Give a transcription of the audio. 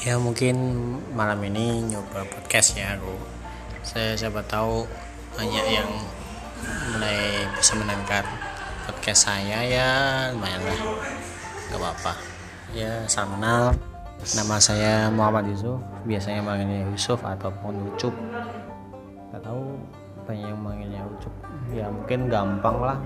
ya mungkin malam ini nyoba podcast ya aku saya siapa tahu banyak yang mulai bisa mendengar podcast saya ya lumayan lah. Nggak apa-apa. Ya salam kenal. Nama saya Muhammad Yusuf. Biasanya manggilnya Yusuf ataupun Ucup. Nggak tahu banyak yang manggilnya Ucup. Ya mungkin gampang lah.